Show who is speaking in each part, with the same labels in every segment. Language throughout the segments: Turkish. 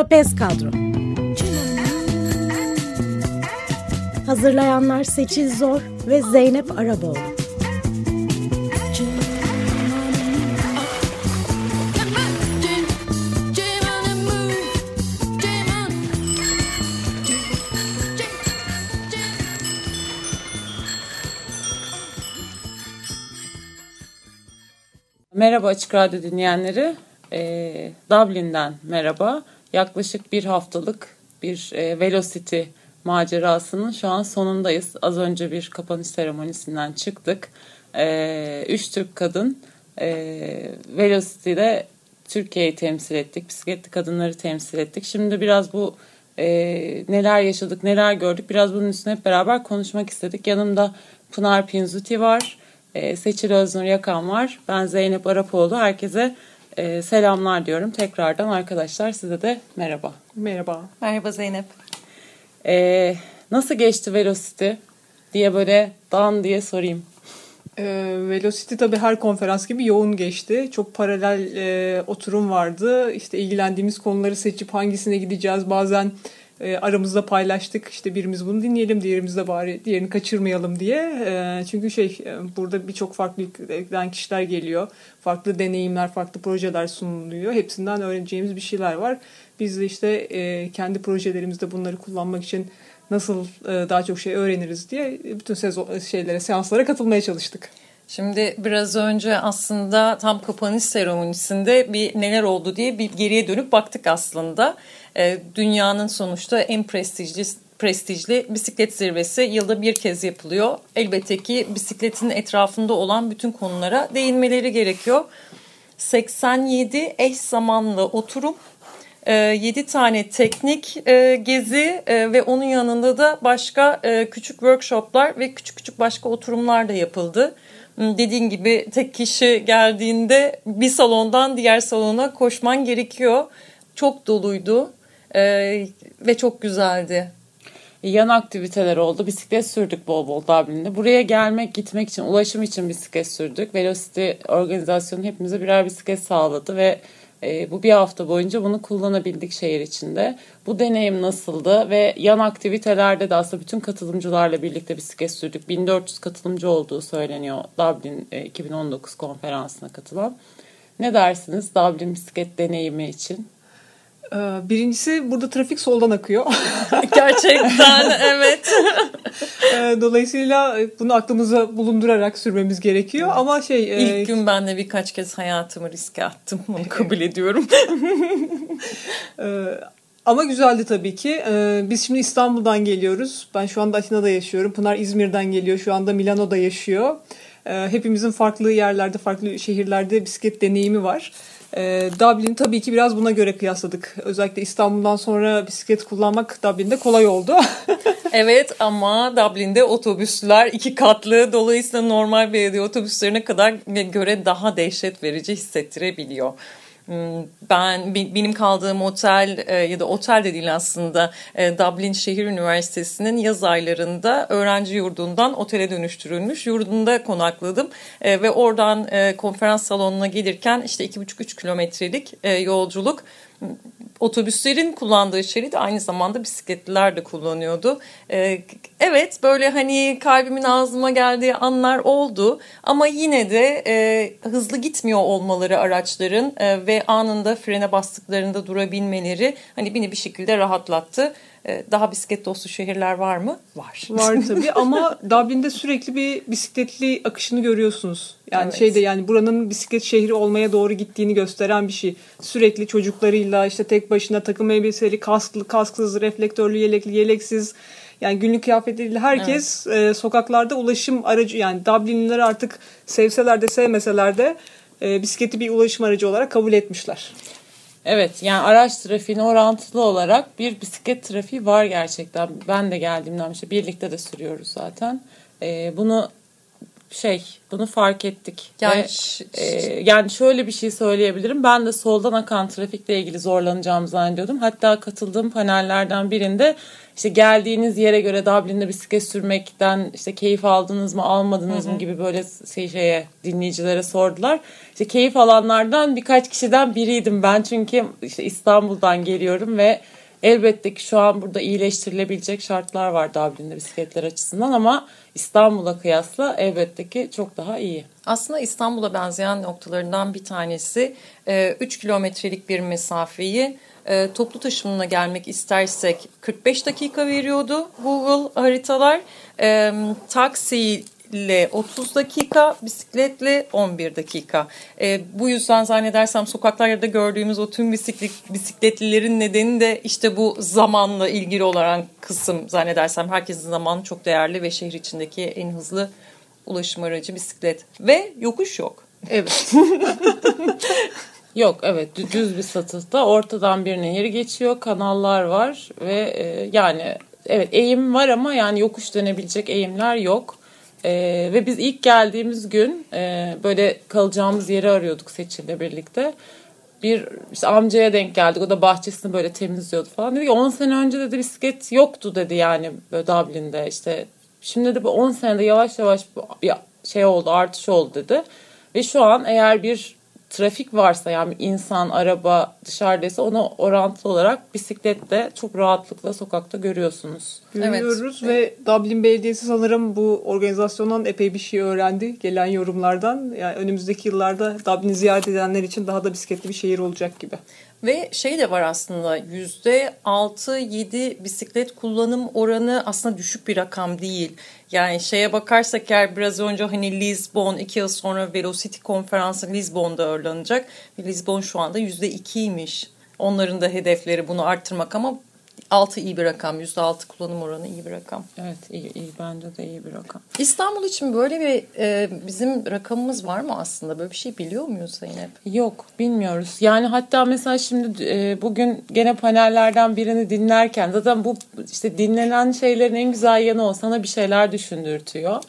Speaker 1: Trapez Kadro Hazırlayanlar Seçil Zor ve Zeynep Araboğlu
Speaker 2: Merhaba Açık Radyo dinleyenleri. Ee, Dublin'den merhaba. Yaklaşık bir haftalık bir e, Velocity macerasının şu an sonundayız. Az önce bir kapanış seremonisinden çıktık. Ee, üç Türk kadın e, Velocity'de Türkiye'yi temsil ettik. Bisikletli kadınları temsil ettik. Şimdi biraz bu e, neler yaşadık, neler gördük biraz bunun üstüne hep beraber konuşmak istedik. Yanımda Pınar Pinzuti var. E, Seçil Öznur Yakan var. Ben Zeynep Arapoğlu. Herkese e, selamlar diyorum. Tekrardan arkadaşlar size de merhaba.
Speaker 3: Merhaba.
Speaker 4: Merhaba Zeynep.
Speaker 2: E, nasıl geçti Velocity diye böyle dan diye sorayım.
Speaker 3: E, Velocity tabii her konferans gibi yoğun geçti. Çok paralel e, oturum vardı. İşte ilgilendiğimiz konuları seçip hangisine gideceğiz. Bazen e, aramızda paylaştık. İşte birimiz bunu dinleyelim, diğerimiz de bari diğerini kaçırmayalım diye. E, çünkü şey e, burada birçok farklı kişiler geliyor. Farklı deneyimler, farklı projeler sunuluyor. Hepsinden öğreneceğimiz bir şeyler var. Biz de işte e, kendi projelerimizde bunları kullanmak için nasıl daha çok şey öğreniriz diye bütün sezon şeylere, seanslara katılmaya çalıştık.
Speaker 4: Şimdi biraz önce aslında tam kapanış seremonisinde bir neler oldu diye bir geriye dönüp baktık aslında. E, dünyanın sonuçta en prestijli prestijli bisiklet zirvesi yılda bir kez yapılıyor. Elbette ki bisikletin etrafında olan bütün konulara değinmeleri gerekiyor. 87 eş zamanlı oturum 7 tane teknik e, gezi e, ve onun yanında da başka e, küçük workshoplar ve küçük küçük başka oturumlar da yapıldı. Dediğin gibi tek kişi geldiğinde bir salondan diğer salona koşman gerekiyor. Çok doluydu ve çok güzeldi.
Speaker 2: Yan aktiviteler oldu. Bisiklet sürdük bol bol Dublin'de. Buraya gelmek, gitmek için, ulaşım için bisiklet sürdük. Velocity organizasyonu hepimize birer bisiklet sağladı ve e, bu bir hafta boyunca bunu kullanabildik şehir içinde. Bu deneyim nasıldı ve yan aktivitelerde de aslında bütün katılımcılarla birlikte bisiklet sürdük. 1400 katılımcı olduğu söyleniyor Dublin e, 2019 konferansına katılan. Ne dersiniz Dublin bisiklet deneyimi için?
Speaker 3: Ee, birincisi burada trafik soldan akıyor.
Speaker 4: Gerçekten evet.
Speaker 3: Ee, dolayısıyla bunu aklımıza bulundurarak sürmemiz gerekiyor ama şey...
Speaker 4: E, İlk gün ben de birkaç kez hayatımı riske attım. Bunu kabul ediyorum.
Speaker 3: Ee, ama güzeldi tabii ki. Biz şimdi İstanbul'dan geliyoruz. Ben şu anda Atina'da yaşıyorum. Pınar İzmir'den geliyor. Şu anda Milano'da yaşıyor. Hepimizin farklı yerlerde, farklı şehirlerde bisiklet deneyimi var. E, Dublin tabii ki biraz buna göre kıyasladık. Özellikle İstanbul'dan sonra bisiklet kullanmak Dublin'de kolay oldu.
Speaker 4: evet ama Dublin'de otobüsler iki katlı. Dolayısıyla normal belediye otobüslerine kadar göre daha dehşet verici hissettirebiliyor. Hmm, ben benim kaldığım otel e, ya da otel de değil aslında e, Dublin Şehir Üniversitesi'nin yaz aylarında öğrenci yurdundan otele dönüştürülmüş. Yurdunda konakladım e, ve oradan konferans salonuna gelirken işte iki buçuk üç kilometrelik yolculuk otobüslerin kullandığı şerit aynı zamanda bisikletliler de kullanıyordu. Ee, evet böyle hani kalbimin ağzıma geldiği anlar oldu ama yine de e, hızlı gitmiyor olmaları araçların e, ve anında frene bastıklarında durabilmeleri hani beni bir şekilde rahatlattı. E, daha bisiklet dostu şehirler var mı? Var.
Speaker 3: Var tabii ama Dublin'de sürekli bir bisikletli akışını görüyorsunuz. Yani evet. şeyde yani buranın bisiklet şehri olmaya doğru gittiğini gösteren bir şey. Sürekli çocuklarıyla işte tek başına takım elbiseli, kasklı, kasksız, reflektörlü, yelekli, yeleksiz yani günlük kıyafetleriyle herkes evet. e, sokaklarda ulaşım aracı yani Dublinliler artık sevseler de sevmeseler de e, bisikleti bir ulaşım aracı olarak kabul etmişler.
Speaker 2: Evet yani araç trafiğine orantılı olarak bir bisiklet trafiği var gerçekten. Ben de geldiğimden işte birlikte de sürüyoruz zaten. Ee, bunu şey bunu fark ettik.
Speaker 4: Yani
Speaker 2: Ve, e, yani şöyle bir şey söyleyebilirim. Ben de soldan akan trafikle ilgili zorlanacağımı zannediyordum. Hatta katıldığım panellerden birinde işte geldiğiniz yere göre Dublin'de bisiklet sürmekten işte keyif aldınız mı almadınız mı gibi böyle şey şeye dinleyicilere sordular. İşte keyif alanlardan birkaç kişiden biriydim ben çünkü işte İstanbul'dan geliyorum ve elbette ki şu an burada iyileştirilebilecek şartlar var Dublin'de bisikletler açısından ama İstanbul'a kıyasla elbette ki çok daha iyi.
Speaker 4: Aslında İstanbul'a benzeyen noktalarından bir tanesi 3 kilometrelik bir mesafeyi e, toplu taşımına gelmek istersek 45 dakika veriyordu Google haritalar. E, taksi ile 30 dakika, bisikletle 11 dakika. E, bu yüzden zannedersem sokaklarda gördüğümüz o tüm bisiklet, bisikletlilerin nedeni de işte bu zamanla ilgili olan kısım zannedersem herkesin zamanı çok değerli ve şehir içindeki en hızlı ulaşım aracı bisiklet. Ve yokuş yok.
Speaker 3: Evet.
Speaker 2: Yok evet dü- düz bir satıhta ortadan bir nehir geçiyor kanallar var ve e, yani evet eğim var ama yani yokuş dönebilecek eğimler yok. E, ve biz ilk geldiğimiz gün e, böyle kalacağımız yeri arıyorduk Seçil'le birlikte. Bir işte amcaya denk geldik o da bahçesini böyle temizliyordu falan. Dedi ki 10 sene önce dedi bisiklet yoktu dedi yani böyle Dublin'de işte. Şimdi de bu 10 senede yavaş yavaş şey oldu artış oldu dedi. Ve şu an eğer bir trafik varsa yani insan, araba dışarıdaysa ona orantılı olarak bisiklette çok rahatlıkla sokakta görüyorsunuz.
Speaker 3: Görüyoruz ve Dublin Belediyesi sanırım bu organizasyondan epey bir şey öğrendi gelen yorumlardan. Yani önümüzdeki yıllarda Dublin'i ziyaret edenler için daha da bisikletli bir şehir olacak gibi.
Speaker 4: Ve şey de var aslında yüzde 6-7 bisiklet kullanım oranı aslında düşük bir rakam değil. Yani şeye bakarsak eğer biraz önce hani Lisbon iki yıl sonra Velocity konferansı Lisbon'da ağırlanacak. Lisbon şu anda yüzde 2'ymiş. Onların da hedefleri bunu arttırmak ama 6 iyi bir rakam. Yüzde 6 kullanım oranı iyi bir rakam.
Speaker 2: Evet iyi, iyi bence de iyi bir rakam.
Speaker 4: İstanbul için böyle bir e, bizim rakamımız var mı aslında? Böyle bir şey biliyor muyuz Zeynep?
Speaker 2: Yok bilmiyoruz. Yani hatta mesela şimdi e, bugün gene panellerden birini dinlerken zaten bu işte dinlenen şeylerin en güzel yanı o sana bir şeyler düşündürtüyor.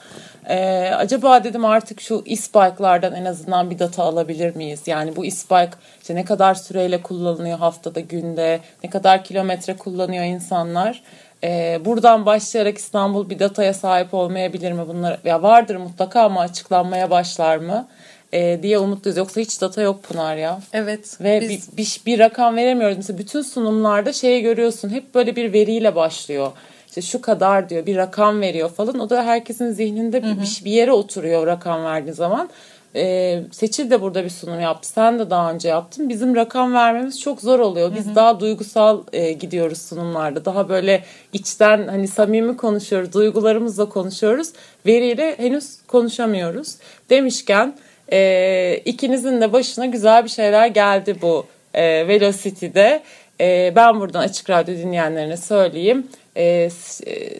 Speaker 2: E, acaba dedim artık şu e-bike'lardan en azından bir data alabilir miyiz? Yani bu e-bike işte ne kadar süreyle kullanılıyor haftada günde ne kadar kilometre kullanıyor insanlar? E, buradan başlayarak İstanbul bir dataya sahip olmayabilir mi? Bunlar ya vardır mutlaka ama açıklanmaya başlar mı? e, diye umutluyuz. Yoksa hiç data yok Pınar ya.
Speaker 4: Evet.
Speaker 2: Ve
Speaker 4: biz-
Speaker 2: bir, bir, bir rakam veremiyoruz. Mesela bütün sunumlarda şeyi görüyorsun. Hep böyle bir veriyle başlıyor. İşte şu kadar diyor bir rakam veriyor falan. O da herkesin zihninde bir, bir, bir yere oturuyor rakam verdiği zaman. Ee, Seçil de burada bir sunum yaptı. Sen de daha önce yaptın. Bizim rakam vermemiz çok zor oluyor. Biz daha duygusal e, gidiyoruz sunumlarda. Daha böyle içten hani samimi konuşuyoruz. Duygularımızla konuşuyoruz. Veriyle henüz konuşamıyoruz. Demişken e, ikinizin de başına güzel bir şeyler geldi bu e, Velocity'de. E, ben buradan Açık Radyo dinleyenlerine söyleyeyim. E,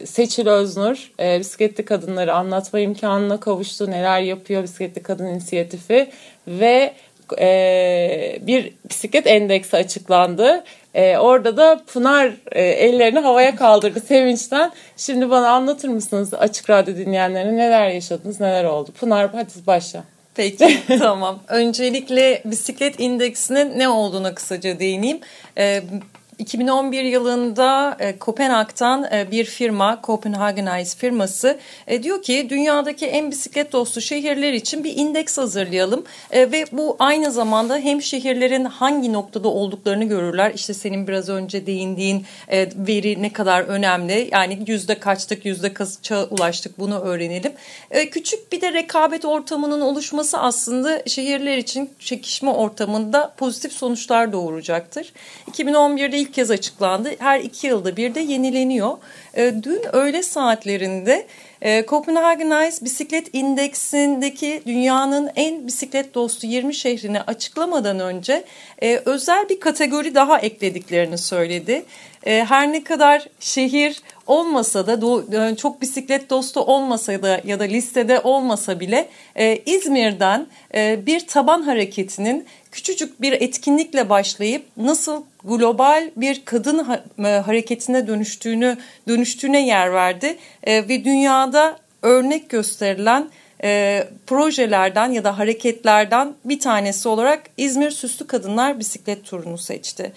Speaker 2: Seçil Öznur e, bisikletli kadınları anlatma imkanına kavuştu. Neler yapıyor bisikletli kadın inisiyatifi ve e, bir bisiklet endeksi açıklandı. E, orada da Pınar e, ellerini havaya kaldırdı sevinçten. Şimdi bana anlatır mısınız Açık Radyo dinleyenlerine neler yaşadınız, neler oldu? Pınar hadi başla.
Speaker 4: Peki tamam. Öncelikle bisiklet indeksinin ne olduğuna kısaca değineyim. Ee, 2011 yılında e, Kopenhag'dan e, bir firma, Copenhagenize firması e, diyor ki dünyadaki en bisiklet dostu şehirler için bir indeks hazırlayalım E, ve bu aynı zamanda hem şehirlerin hangi noktada olduklarını görürler. İşte senin biraz önce değindiğin e, veri ne kadar önemli. Yani yüzde kaçtık, yüzde kaça ulaştık bunu öğrenelim. E, küçük bir de rekabet ortamının oluşması aslında şehirler için çekişme ortamında pozitif sonuçlar doğuracaktır. 2011'de ilk kez açıklandı. Her iki yılda bir de yenileniyor. E, dün öğle saatlerinde e, Copenhagenize bisiklet indeksindeki dünyanın en bisiklet dostu 20 şehrini açıklamadan önce e, özel bir kategori daha eklediklerini söyledi. E, her ne kadar şehir olmasa da e, çok bisiklet dostu olmasa da ya da listede olmasa bile İzmir'den bir taban hareketinin küçücük bir etkinlikle başlayıp nasıl global bir kadın e, hareketine dönüştüğünü dönüştüğüne yer verdi E, ve dünyada örnek gösterilen e, projelerden ya da hareketlerden bir tanesi olarak İzmir Süslü Kadınlar Bisiklet Turu'nu seçti.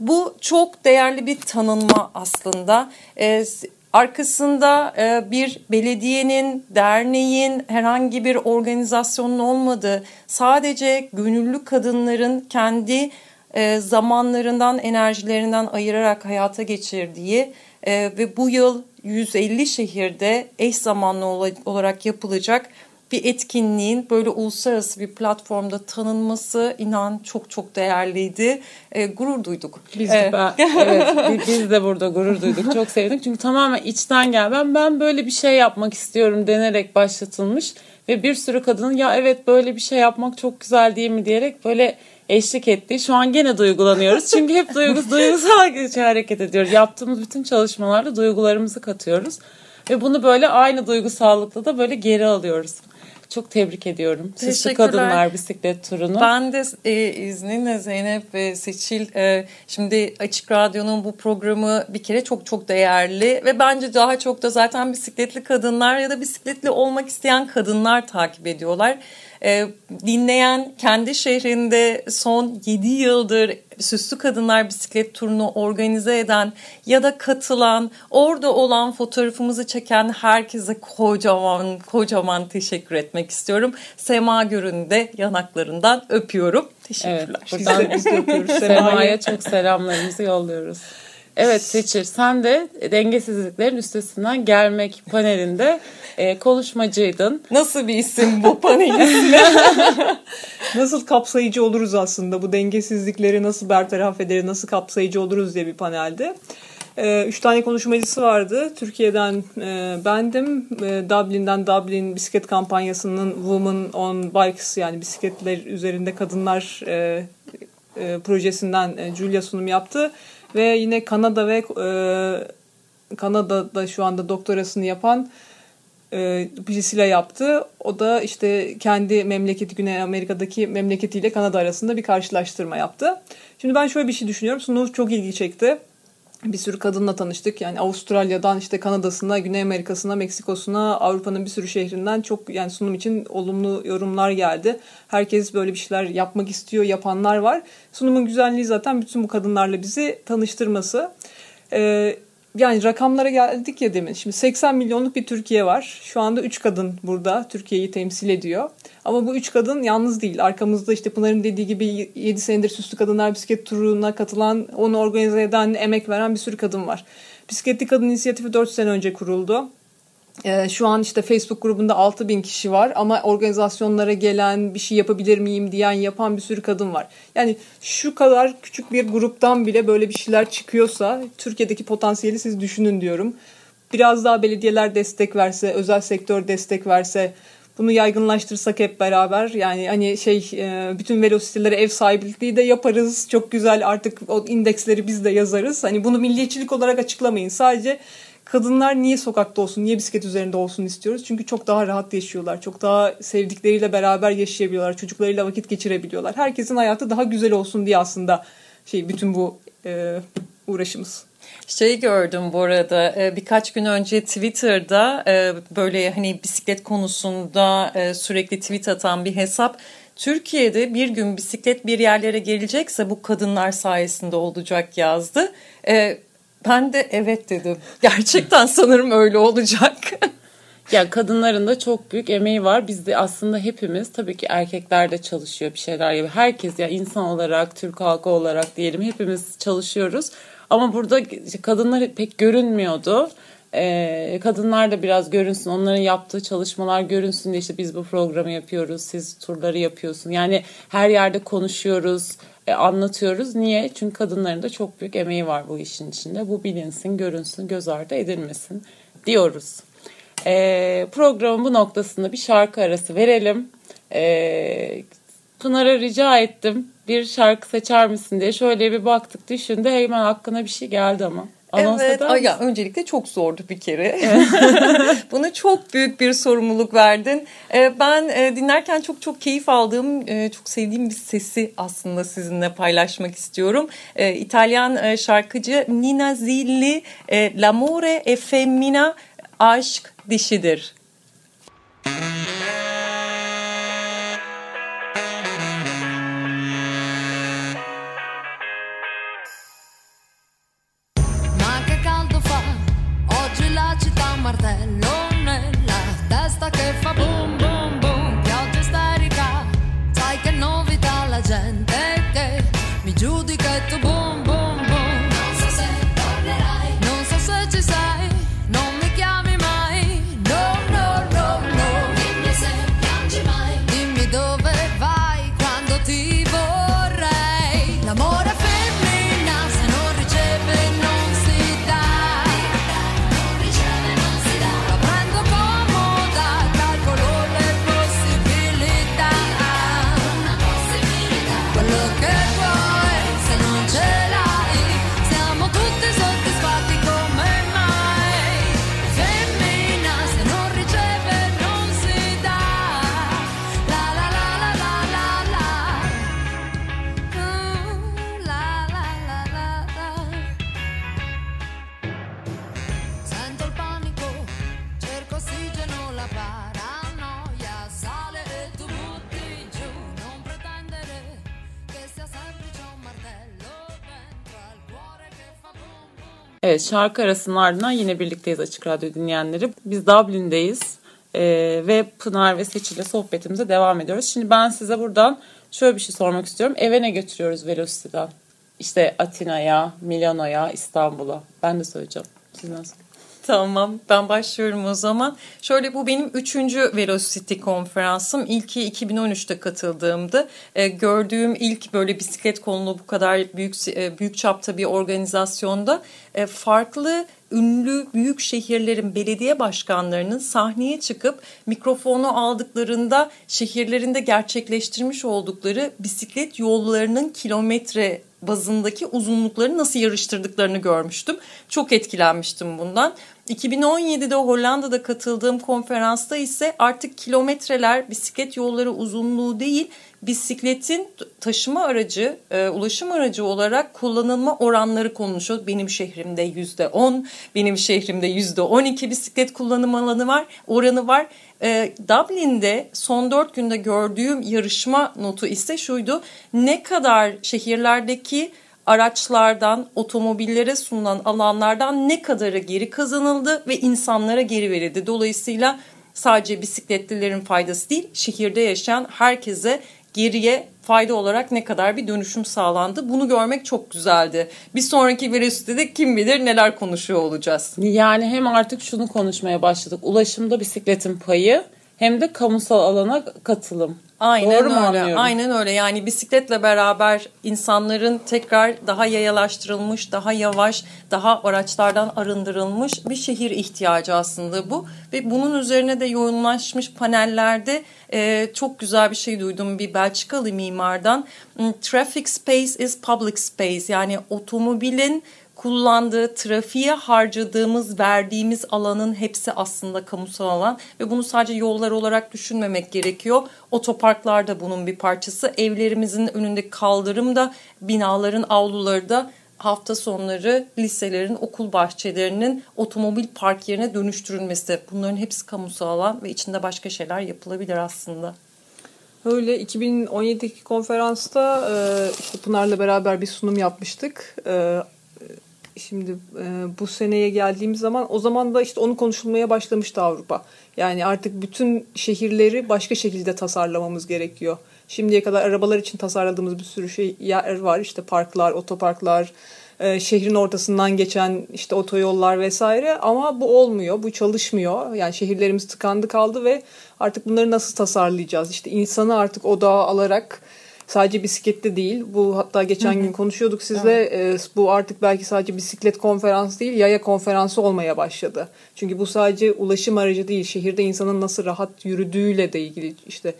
Speaker 4: Bu çok değerli bir tanınma aslında. E, arkasında e, bir belediyenin, derneğin, herhangi bir organizasyonun olmadığı, sadece gönüllü kadınların kendi e, zamanlarından, enerjilerinden ayırarak hayata geçirdiği e, ve bu yıl 150 şehirde eş zamanlı olarak yapılacak bir etkinliğin böyle uluslararası bir platformda tanınması inan çok çok değerliydi. E, gurur duyduk.
Speaker 2: Biz de, ee, ben, evet, biz de burada gurur duyduk. Çok sevdik. Çünkü tamamen içten gel. Ben ben böyle bir şey yapmak istiyorum denerek başlatılmış ve bir sürü kadının ya evet böyle bir şey yapmak çok güzel değil mi diyerek böyle eşlik etti. Şu an gene duygulanıyoruz. Çünkü hep duygus, duygusal hareket ediyoruz. Yaptığımız bütün çalışmalarda duygularımızı katıyoruz. Ve bunu böyle aynı duygusallıkla da böyle geri alıyoruz. Çok tebrik ediyorum. Süslü Kadınlar Bisiklet Turu'nu.
Speaker 4: Ben de e, izninle Zeynep ve Seçil e, şimdi Açık Radyo'nun bu programı bir kere çok çok değerli ve bence daha çok da zaten bisikletli kadınlar ya da bisikletli olmak isteyen kadınlar takip ediyorlar. E, dinleyen kendi şehrinde son 7 yıldır Süslü Kadınlar Bisiklet Turunu organize eden ya da katılan, orada olan fotoğrafımızı çeken herkese kocaman kocaman teşekkür etmek istiyorum. Sema Gür'ün de yanaklarından öpüyorum. Teşekkürler.
Speaker 2: Evet, buradan biz de öpüyoruz. Sema'ya çok selamlarımızı yolluyoruz. Evet Seçir sen de dengesizliklerin üstesinden gelmek panelinde e, konuşmacıydın.
Speaker 4: Nasıl bir isim bu panelin
Speaker 3: nasıl kapsayıcı oluruz aslında bu dengesizlikleri nasıl bertaraf ederiz, nasıl kapsayıcı oluruz diye bir panelde. E, üç tane konuşmacısı vardı. Türkiye'den e, bendim. E, Dublin'den Dublin bisiklet kampanyasının Women on Bikes yani bisikletler üzerinde kadınlar e, e, projesinden e, Julia sunum yaptı. Ve yine Kanada ve e, Kanada'da şu anda doktorasını yapan e, Priscilla yaptı. O da işte kendi memleketi Güney Amerika'daki memleketiyle Kanada arasında bir karşılaştırma yaptı. Şimdi ben şöyle bir şey düşünüyorum. Sunum çok ilgi çekti. Bir sürü kadınla tanıştık. Yani Avustralya'dan işte Kanada'sına, Güney Amerika'sına, Meksikos'una, Avrupa'nın bir sürü şehrinden çok yani sunum için olumlu yorumlar geldi. Herkes böyle bir şeyler yapmak istiyor, yapanlar var. Sunumun güzelliği zaten bütün bu kadınlarla bizi tanıştırması. Ee, yani rakamlara geldik ya demin. Şimdi 80 milyonluk bir Türkiye var. Şu anda 3 kadın burada Türkiye'yi temsil ediyor. Ama bu 3 kadın yalnız değil. Arkamızda işte Pınar'ın dediği gibi 7 senedir Süslü Kadınlar Bisiklet Turu'na katılan, onu organize eden, emek veren bir sürü kadın var. Bisikletli Kadın İnisiyatifi 4 sene önce kuruldu. Ee, şu an işte Facebook grubunda 6 bin kişi var ama organizasyonlara gelen bir şey yapabilir miyim diyen yapan bir sürü kadın var. Yani şu kadar küçük bir gruptan bile böyle bir şeyler çıkıyorsa Türkiye'deki potansiyeli siz düşünün diyorum. Biraz daha belediyeler destek verse, özel sektör destek verse, bunu yaygınlaştırsak hep beraber yani hani şey e, bütün velositelere ev sahipliği de yaparız. Çok güzel artık o indeksleri biz de yazarız. Hani bunu milliyetçilik olarak açıklamayın. Sadece kadınlar niye sokakta olsun, niye bisiklet üzerinde olsun istiyoruz? Çünkü çok daha rahat yaşıyorlar. Çok daha sevdikleriyle beraber yaşayabiliyorlar. Çocuklarıyla vakit geçirebiliyorlar. Herkesin hayatı daha güzel olsun diye aslında şey bütün bu e, uğraşımız.
Speaker 4: Şey gördüm bu arada e, birkaç gün önce Twitter'da e, böyle hani bisiklet konusunda e, sürekli tweet atan bir hesap Türkiye'de bir gün bisiklet bir yerlere gelecekse bu kadınlar sayesinde olacak yazdı. Ben de evet dedim. Gerçekten sanırım öyle olacak.
Speaker 2: ya kadınların da çok büyük emeği var. Biz de aslında hepimiz tabii ki erkekler de çalışıyor bir şeyler gibi. Herkes ya insan olarak, Türk halkı olarak diyelim hepimiz çalışıyoruz. Ama burada kadınlar pek görünmüyordu. Ee, kadınlar da biraz görünsün, onların yaptığı çalışmalar görünsün diye işte biz bu programı yapıyoruz, siz turları yapıyorsun. Yani her yerde konuşuyoruz, e, anlatıyoruz. Niye? Çünkü kadınların da çok büyük emeği var bu işin içinde. Bu bilinsin, görünsün, göz ardı edilmesin diyoruz. E, programın bu noktasında bir şarkı arası verelim. E, Pınar'a rica ettim bir şarkı seçer misin diye. Şöyle bir baktık düşündü hemen hakkına bir şey geldi ama.
Speaker 4: Anons evet. Ay ya, öncelikle çok zordu bir kere. Bunu çok büyük bir sorumluluk verdin. Ee, ben e, dinlerken çok çok keyif aldığım, e, çok sevdiğim bir sesi aslında sizinle paylaşmak istiyorum. Ee, İtalyan e, şarkıcı Nina Zilli, L'amore e femmina, aşk dişidir.
Speaker 2: Evet şarkı arasının ardından yine birlikteyiz Açık Radyo dinleyenleri. Biz Dublin'deyiz ee, ve Pınar ve Seçil'le sohbetimize devam ediyoruz. Şimdi ben size buradan şöyle bir şey sormak istiyorum. Eve ne götürüyoruz Velocity'den? İşte Atina'ya, Milano'ya, İstanbul'a. Ben de söyleyeceğim. Siz nasıl?
Speaker 4: Tamam ben başlıyorum o zaman. Şöyle bu benim üçüncü Velocity konferansım. İlki 2013'te katıldığımdı. E, gördüğüm ilk böyle bisiklet konulu bu kadar büyük e, büyük çapta bir organizasyonda e, farklı ünlü büyük şehirlerin belediye başkanlarının sahneye çıkıp mikrofonu aldıklarında şehirlerinde gerçekleştirmiş oldukları bisiklet yollarının kilometre bazındaki uzunlukları nasıl yarıştırdıklarını görmüştüm. Çok etkilenmiştim bundan. 2017'de Hollanda'da katıldığım konferansta ise artık kilometreler bisiklet yolları uzunluğu değil bisikletin taşıma aracı, e, ulaşım aracı olarak kullanılma oranları konuşuyor. Benim şehrimde yüzde on, benim şehrimde yüzde on iki bisiklet kullanım alanı var, oranı var. E, Dublin'de son dört günde gördüğüm yarışma notu ise şuydu. Ne kadar şehirlerdeki araçlardan, otomobillere sunulan alanlardan ne kadarı geri kazanıldı ve insanlara geri verildi. Dolayısıyla sadece bisikletlilerin faydası değil, şehirde yaşayan herkese geriye fayda olarak ne kadar bir dönüşüm sağlandı. Bunu görmek çok güzeldi. Bir sonraki Velocity'de kim bilir neler konuşuyor olacağız.
Speaker 2: Yani hem artık şunu konuşmaya başladık. Ulaşımda bisikletin payı hem de kamusal alana katılım.
Speaker 4: Aynen
Speaker 2: Doğru mu
Speaker 4: öyle.
Speaker 2: anlıyorum?
Speaker 4: Aynen öyle. Yani bisikletle beraber insanların tekrar daha yayalaştırılmış, daha yavaş, daha araçlardan arındırılmış bir şehir ihtiyacı aslında bu. Ve bunun üzerine de yoğunlaşmış panellerde e, çok güzel bir şey duydum bir Belçikalı mimardan. Hmm, Traffic space is public space. Yani otomobilin kullandığı, trafiğe harcadığımız, verdiğimiz alanın hepsi aslında kamusal alan ve bunu sadece yollar olarak düşünmemek gerekiyor. Otoparklar da bunun bir parçası. Evlerimizin önündeki kaldırım da, binaların avluları da hafta sonları liselerin, okul bahçelerinin otomobil park yerine dönüştürülmesi. Bunların hepsi kamusal alan ve içinde başka şeyler yapılabilir aslında.
Speaker 3: Öyle 2017'deki konferansta e, işte Pınar'la beraber bir sunum yapmıştık. Şimdi e, bu seneye geldiğimiz zaman o zaman da işte onu konuşulmaya başlamıştı Avrupa. Yani artık bütün şehirleri başka şekilde tasarlamamız gerekiyor. Şimdiye kadar arabalar için tasarladığımız bir sürü şey yer var. İşte parklar, otoparklar, e, şehrin ortasından geçen işte otoyollar vesaire ama bu olmuyor, bu çalışmıyor. Yani şehirlerimiz tıkandı kaldı ve artık bunları nasıl tasarlayacağız? İşte insanı artık odağa alarak sadece bisiklette değil. Bu hatta geçen gün konuşuyorduk sizle. Evet. E, bu artık belki sadece bisiklet konferansı değil, yaya konferansı olmaya başladı. Çünkü bu sadece ulaşım aracı değil. Şehirde insanın nasıl rahat yürüdüğüyle de ilgili işte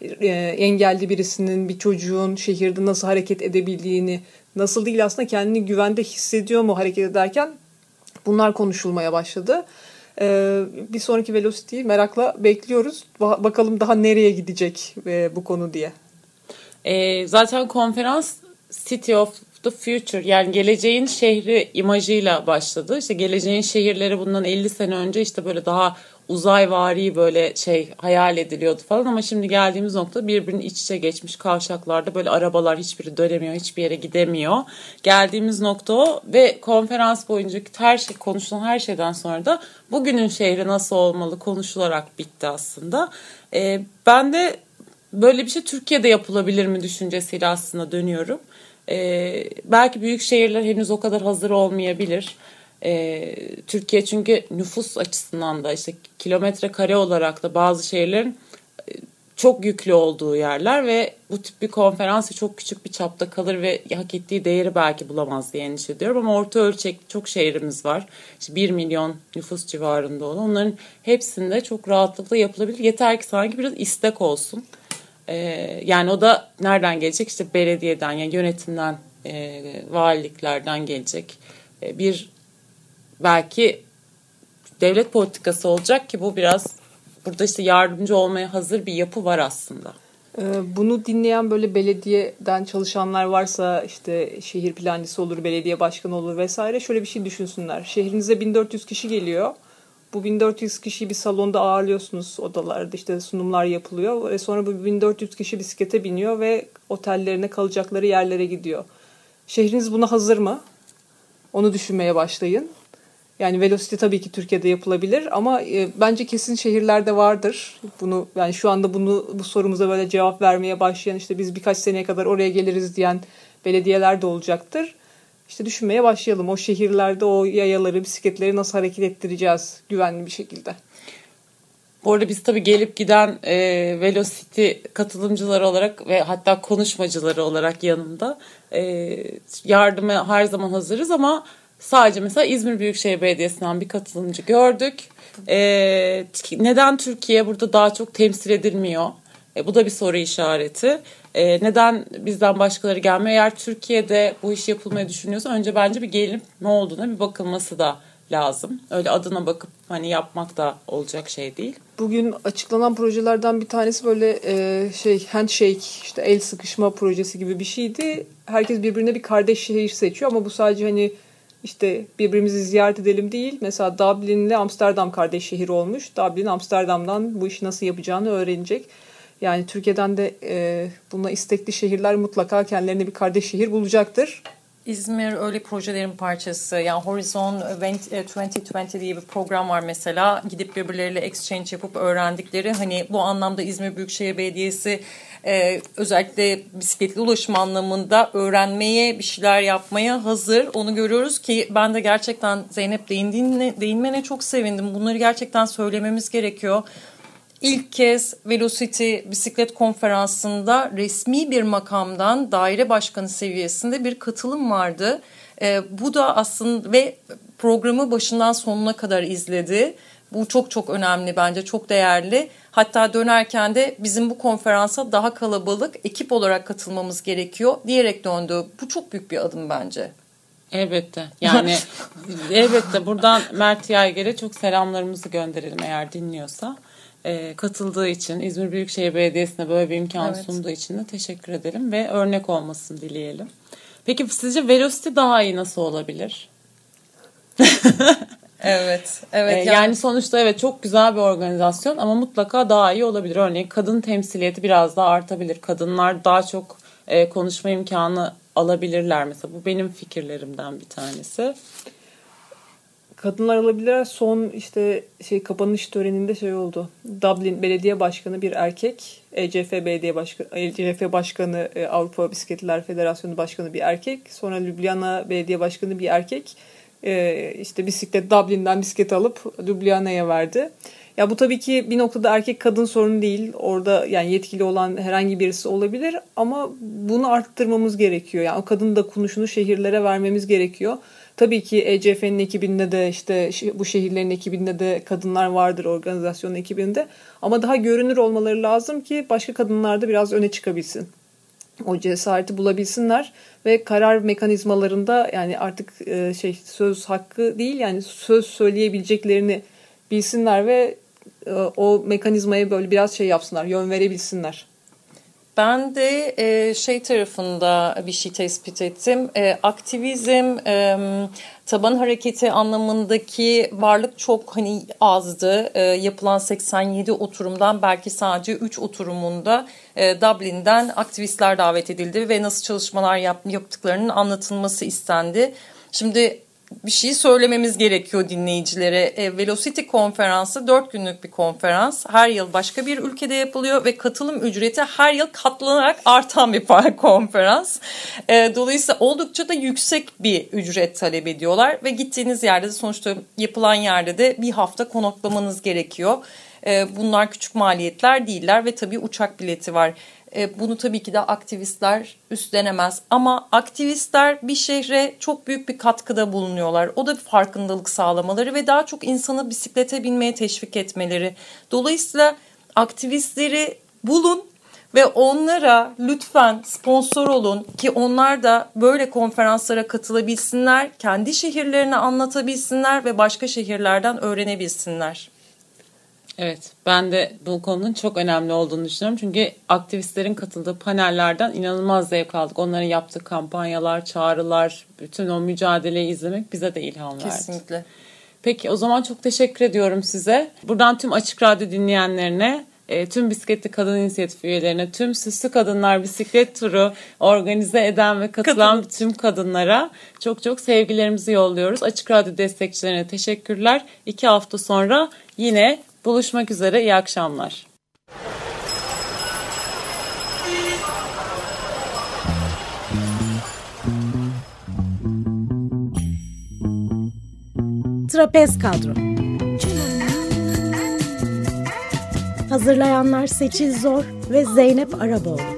Speaker 3: e, engelli birisinin, bir çocuğun şehirde nasıl hareket edebildiğini, nasıl değil aslında kendini güvende hissediyor mu hareket ederken bunlar konuşulmaya başladı. Ee, bir sonraki Velocity'yi merakla bekliyoruz. Ba- bakalım daha nereye gidecek e, bu konu diye.
Speaker 2: E, zaten konferans City of the Future yani geleceğin şehri imajıyla başladı. İşte geleceğin şehirleri bundan 50 sene önce işte böyle daha uzayvari böyle şey hayal ediliyordu falan ama şimdi geldiğimiz nokta birbirinin iç içe geçmiş kavşaklarda böyle arabalar hiçbiri dönemiyor, hiçbir yere gidemiyor. Geldiğimiz nokta o ve konferans boyunca her şey konuşulan her şeyden sonra da bugünün şehri nasıl olmalı konuşularak bitti aslında. Ee, ben de böyle bir şey Türkiye'de yapılabilir mi düşüncesiyle aslında dönüyorum. Ee, belki büyük şehirler henüz o kadar hazır olmayabilir. Ee, Türkiye çünkü nüfus açısından da işte kilometre kare olarak da bazı şehirlerin e, çok yüklü olduğu yerler ve bu tip bir konferansı çok küçük bir çapta kalır ve hak ettiği değeri belki bulamaz diye endişe ediyorum. Ama orta ölçekli çok şehrimiz var. İşte 1 milyon nüfus civarında olan. Onların hepsinde çok rahatlıkla yapılabilir. Yeter ki sanki biraz istek olsun. Ee, yani o da nereden gelecek? İşte belediyeden yani yönetimden, e, valiliklerden gelecek. E, bir belki devlet politikası olacak ki bu biraz burada işte yardımcı olmaya hazır bir yapı var aslında.
Speaker 3: Ee, bunu dinleyen böyle belediyeden çalışanlar varsa işte şehir plancısı olur, belediye başkanı olur vesaire şöyle bir şey düşünsünler. Şehrinize 1400 kişi geliyor. Bu 1400 kişiyi bir salonda ağırlıyorsunuz odalarda işte sunumlar yapılıyor ve sonra bu 1400 kişi bisiklete biniyor ve otellerine kalacakları yerlere gidiyor. Şehriniz buna hazır mı? Onu düşünmeye başlayın. Yani Velocity tabii ki Türkiye'de yapılabilir ama e, bence kesin şehirlerde vardır. Bunu yani şu anda bunu bu sorumuza böyle cevap vermeye başlayan işte biz birkaç seneye kadar oraya geliriz diyen belediyeler de olacaktır. İşte düşünmeye başlayalım. O şehirlerde o yayaları, bisikletleri nasıl hareket ettireceğiz güvenli bir şekilde.
Speaker 2: Bu arada biz tabii gelip giden e, Velocity katılımcıları olarak ve hatta konuşmacıları olarak yanımda e, yardıma her zaman hazırız ama sadece mesela İzmir Büyükşehir Belediyesi'nden bir katılımcı gördük. E, neden Türkiye burada daha çok temsil edilmiyor? E, bu da bir soru işareti. E, neden bizden başkaları gelmiyor? Eğer Türkiye'de bu iş yapılmayı düşünüyorsa önce bence bir gelip ne olduğuna bir bakılması da lazım. Öyle adına bakıp hani yapmak da olacak şey değil.
Speaker 3: Bugün açıklanan projelerden bir tanesi böyle e, şey handshake işte el sıkışma projesi gibi bir şeydi. Herkes birbirine bir kardeş şehir seçiyor ama bu sadece hani işte birbirimizi ziyaret edelim değil. Mesela Dublin ile Amsterdam kardeş şehir olmuş. Dublin Amsterdam'dan bu işi nasıl yapacağını öğrenecek. Yani Türkiye'den de e, buna istekli şehirler mutlaka kendilerine bir kardeş şehir bulacaktır.
Speaker 4: İzmir öyle projelerin parçası. Yani Horizon 2020 diye bir program var mesela. Gidip birbirleriyle exchange yapıp öğrendikleri. Hani bu anlamda İzmir Büyükşehir Belediyesi e, özellikle bisikletli ulaşım anlamında öğrenmeye bir şeyler yapmaya hazır. Onu görüyoruz ki ben de gerçekten Zeynep değindiğine, değinmene çok sevindim. Bunları gerçekten söylememiz gerekiyor. İlk kez Velocity bisiklet konferansında resmi bir makamdan daire başkanı seviyesinde bir katılım vardı. E, bu da aslında ve programı başından sonuna kadar izledi. Bu çok çok önemli bence çok değerli. Hatta dönerken de bizim bu konferansa daha kalabalık ekip olarak katılmamız gerekiyor diyerek döndü. Bu çok büyük bir adım bence.
Speaker 2: Elbette. Yani elbette buradan Mert Yayger'e çok selamlarımızı gönderelim eğer dinliyorsa e, katıldığı için, İzmir Büyükşehir Belediyesi'ne böyle bir imkan evet. sunduğu için de teşekkür edelim ve örnek olmasını dileyelim. Peki sizce Velocity daha iyi nasıl olabilir?
Speaker 4: evet, evet.
Speaker 2: Ee, yani... yani sonuçta evet çok güzel bir organizasyon ama mutlaka daha iyi olabilir. Örneğin kadın temsiliyeti biraz daha artabilir. Kadınlar daha çok e, konuşma imkanı alabilirler mesela. Bu benim fikirlerimden bir tanesi
Speaker 3: kadınlar alabilirler. Son işte şey kapanış töreninde şey oldu. Dublin Belediye Başkanı bir erkek, ECF Belediye Başkanı, ECF Başkanı, e, Avrupa Bisikletliler Federasyonu Başkanı bir erkek. Sonra Ljubljana Belediye Başkanı bir erkek. E, işte bisiklet Dublin'den bisiklet alıp Ljubljana'ya verdi. Ya bu tabii ki bir noktada erkek kadın sorunu değil. Orada yani yetkili olan herhangi birisi olabilir ama bunu arttırmamız gerekiyor. Yani o kadın da konuşunu şehirlere vermemiz gerekiyor. Tabii ki ECF'nin ekibinde de işte bu şehirlerin ekibinde de kadınlar vardır organizasyon ekibinde. Ama daha görünür olmaları lazım ki başka kadınlar da biraz öne çıkabilsin. O cesareti bulabilsinler ve karar mekanizmalarında yani artık e, şey söz hakkı değil yani söz söyleyebileceklerini bilsinler ve e, o mekanizmaya böyle biraz şey yapsınlar, yön verebilsinler.
Speaker 4: Ben de e, şey tarafında bir şey tespit ettim. E, aktivizm, e, taban hareketi anlamındaki varlık çok hani azdı. E, yapılan 87 oturumdan belki sadece 3 oturumunda e, Dublin'den aktivistler davet edildi ve nasıl çalışmalar yap, yaptıklarının anlatılması istendi. Şimdi bir şey söylememiz gerekiyor dinleyicilere. E, Velocity konferansı dört günlük bir konferans. Her yıl başka bir ülkede yapılıyor ve katılım ücreti her yıl katlanarak artan bir konferans. E, dolayısıyla oldukça da yüksek bir ücret talep ediyorlar ve gittiğiniz yerde de sonuçta yapılan yerde de bir hafta konaklamanız gerekiyor. E, bunlar küçük maliyetler değiller ve tabii uçak bileti var. E, bunu tabii ki de aktivistler üstlenemez. Ama aktivistler bir şehre çok büyük bir katkıda bulunuyorlar. O da bir farkındalık sağlamaları ve daha çok insanı bisiklete binmeye teşvik etmeleri. Dolayısıyla aktivistleri bulun ve onlara lütfen sponsor olun ki onlar da böyle konferanslara katılabilsinler, kendi şehirlerini anlatabilsinler ve başka şehirlerden öğrenebilsinler.
Speaker 2: Evet ben de bu konunun çok önemli olduğunu düşünüyorum. Çünkü aktivistlerin katıldığı panellerden inanılmaz zevk aldık. Onların yaptığı kampanyalar, çağrılar, bütün o mücadeleyi izlemek bize de ilham verdi.
Speaker 4: Kesinlikle.
Speaker 2: Peki o zaman çok teşekkür ediyorum size. Buradan tüm Açık Radyo dinleyenlerine e, tüm bisikletli kadın inisiyatif üyelerine, tüm süslü kadınlar bisiklet turu organize eden ve katılan
Speaker 4: Katılın.
Speaker 2: tüm kadınlara çok çok sevgilerimizi yolluyoruz. Açık Radyo destekçilerine teşekkürler. İki hafta sonra yine buluşmak üzere. İyi akşamlar.
Speaker 1: Trapez Kadro Hazırlayanlar Seçil Zor ve Zeynep Araboğlu